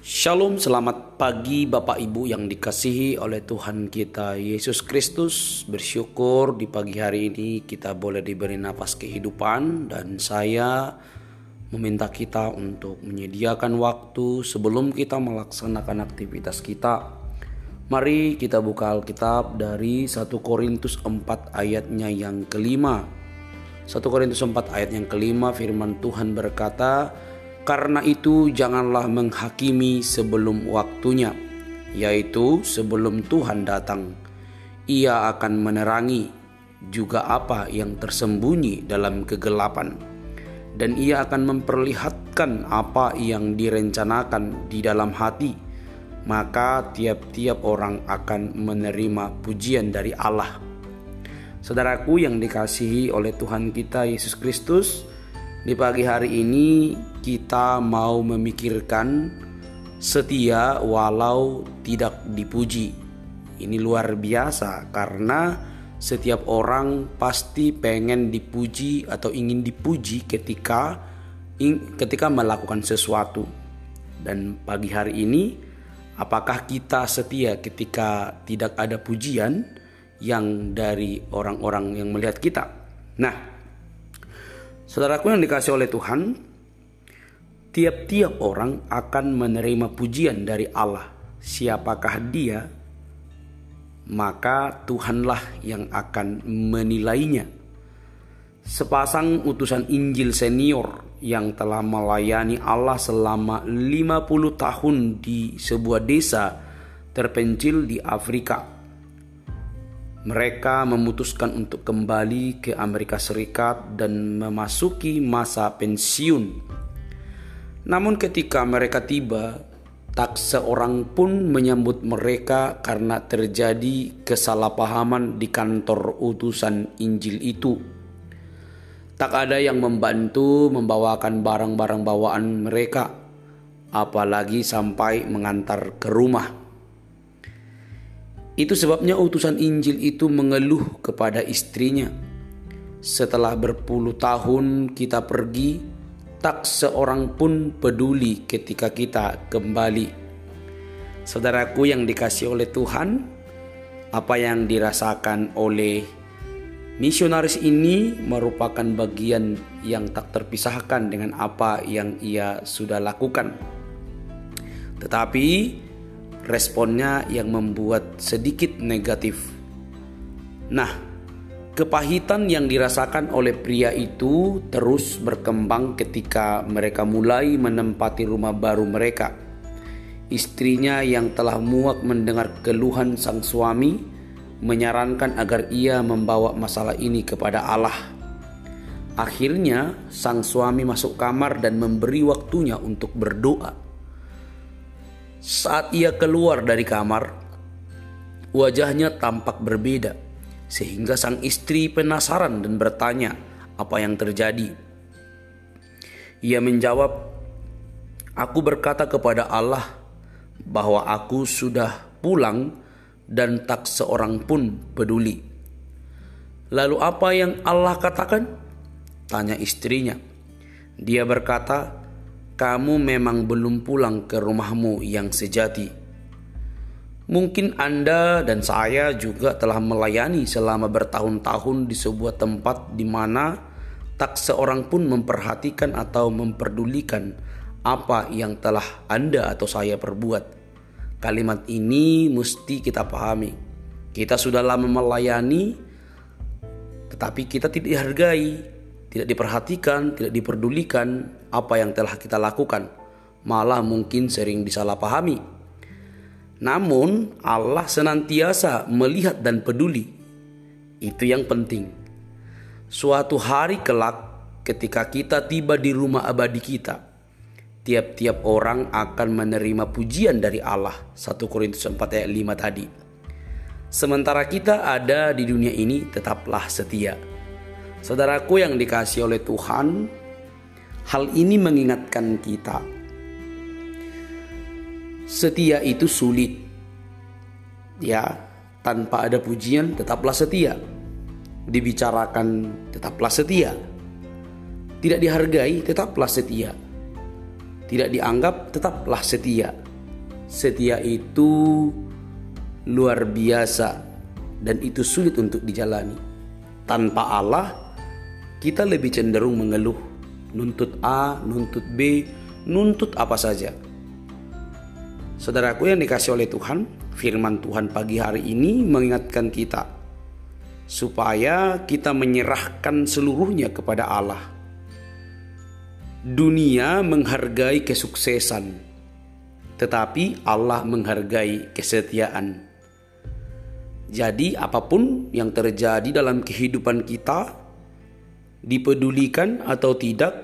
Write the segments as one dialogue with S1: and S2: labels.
S1: Shalom, selamat pagi Bapak Ibu yang dikasihi oleh Tuhan kita Yesus Kristus. Bersyukur di pagi hari ini kita boleh diberi nafas kehidupan dan saya meminta kita untuk menyediakan waktu sebelum kita melaksanakan aktivitas kita. Mari kita buka Alkitab dari 1 Korintus 4 ayatnya yang kelima. 1 Korintus 4 ayat yang kelima firman Tuhan berkata, karena itu, janganlah menghakimi sebelum waktunya, yaitu sebelum Tuhan datang. Ia akan menerangi juga apa yang tersembunyi dalam kegelapan, dan Ia akan memperlihatkan apa yang direncanakan di dalam hati. Maka tiap-tiap orang akan menerima pujian dari Allah. Saudaraku yang dikasihi oleh Tuhan kita Yesus Kristus, di pagi hari ini kita mau memikirkan setia walau tidak dipuji. Ini luar biasa karena setiap orang pasti pengen dipuji atau ingin dipuji ketika ketika melakukan sesuatu. Dan pagi hari ini apakah kita setia ketika tidak ada pujian yang dari orang-orang yang melihat kita? Nah, Saudaraku yang dikasih oleh Tuhan, tiap-tiap orang akan menerima pujian dari Allah. Siapakah dia? Maka Tuhanlah yang akan menilainya. Sepasang utusan Injil senior yang telah melayani Allah selama 50 tahun di sebuah desa terpencil di Afrika mereka memutuskan untuk kembali ke Amerika Serikat dan memasuki masa pensiun. Namun, ketika mereka tiba, tak seorang pun menyambut mereka karena terjadi kesalahpahaman di kantor utusan Injil itu. Tak ada yang membantu membawakan barang-barang bawaan mereka, apalagi sampai mengantar ke rumah. Itu sebabnya utusan Injil itu mengeluh kepada istrinya. Setelah berpuluh tahun kita pergi, tak seorang pun peduli ketika kita kembali. Saudaraku yang dikasih oleh Tuhan, apa yang dirasakan oleh misionaris ini merupakan bagian yang tak terpisahkan dengan apa yang ia sudah lakukan. Tetapi responnya yang membuat sedikit negatif. Nah, kepahitan yang dirasakan oleh pria itu terus berkembang ketika mereka mulai menempati rumah baru mereka. Istrinya yang telah muak mendengar keluhan sang suami menyarankan agar ia membawa masalah ini kepada Allah. Akhirnya, sang suami masuk kamar dan memberi waktunya untuk berdoa. Saat ia keluar dari kamar, wajahnya tampak berbeda, sehingga sang istri penasaran dan bertanya apa yang terjadi. Ia menjawab, "Aku berkata kepada Allah bahwa aku sudah pulang dan tak seorang pun peduli." Lalu, apa yang Allah katakan? Tanya istrinya. Dia berkata, kamu memang belum pulang ke rumahmu yang sejati. Mungkin Anda dan saya juga telah melayani selama bertahun-tahun di sebuah tempat di mana tak seorang pun memperhatikan atau memperdulikan apa yang telah Anda atau saya perbuat. Kalimat ini mesti kita pahami. Kita sudah lama melayani, tetapi kita tidak dihargai, tidak diperhatikan, tidak diperdulikan apa yang telah kita lakukan, malah mungkin sering disalahpahami. Namun, Allah senantiasa melihat dan peduli. Itu yang penting. Suatu hari kelak, ketika kita tiba di rumah abadi kita, tiap-tiap orang akan menerima pujian dari Allah. 1 Korintus 4 ayat 5 tadi. Sementara kita ada di dunia ini, tetaplah setia Saudaraku yang dikasih oleh Tuhan, hal ini mengingatkan kita. Setia itu sulit. Ya, tanpa ada pujian tetaplah setia. Dibicarakan tetaplah setia. Tidak dihargai tetaplah setia. Tidak dianggap tetaplah setia. setia itu luar biasa dan itu sulit untuk dijalani. Tanpa Allah, kita lebih cenderung mengeluh, nuntut A, nuntut B, nuntut apa saja. Saudaraku yang dikasih oleh Tuhan, firman Tuhan pagi hari ini mengingatkan kita supaya kita menyerahkan seluruhnya kepada Allah. Dunia menghargai kesuksesan, tetapi Allah menghargai kesetiaan. Jadi, apa pun yang terjadi dalam kehidupan kita, dipedulikan atau tidak,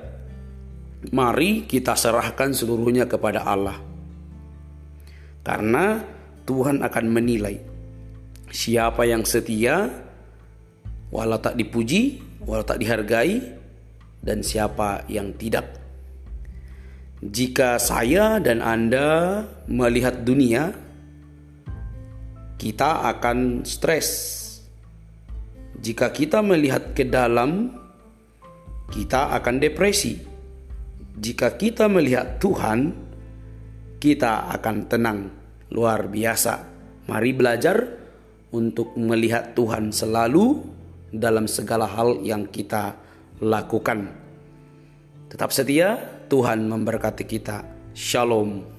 S1: mari kita serahkan seluruhnya kepada Allah, karena Tuhan akan menilai siapa yang setia, walau tak dipuji, walau tak dihargai, dan siapa yang tidak. Jika saya dan Anda melihat dunia kita akan stres. Jika kita melihat ke dalam, kita akan depresi. Jika kita melihat Tuhan, kita akan tenang luar biasa. Mari belajar untuk melihat Tuhan selalu dalam segala hal yang kita lakukan. Tetap setia, Tuhan memberkati kita. Shalom.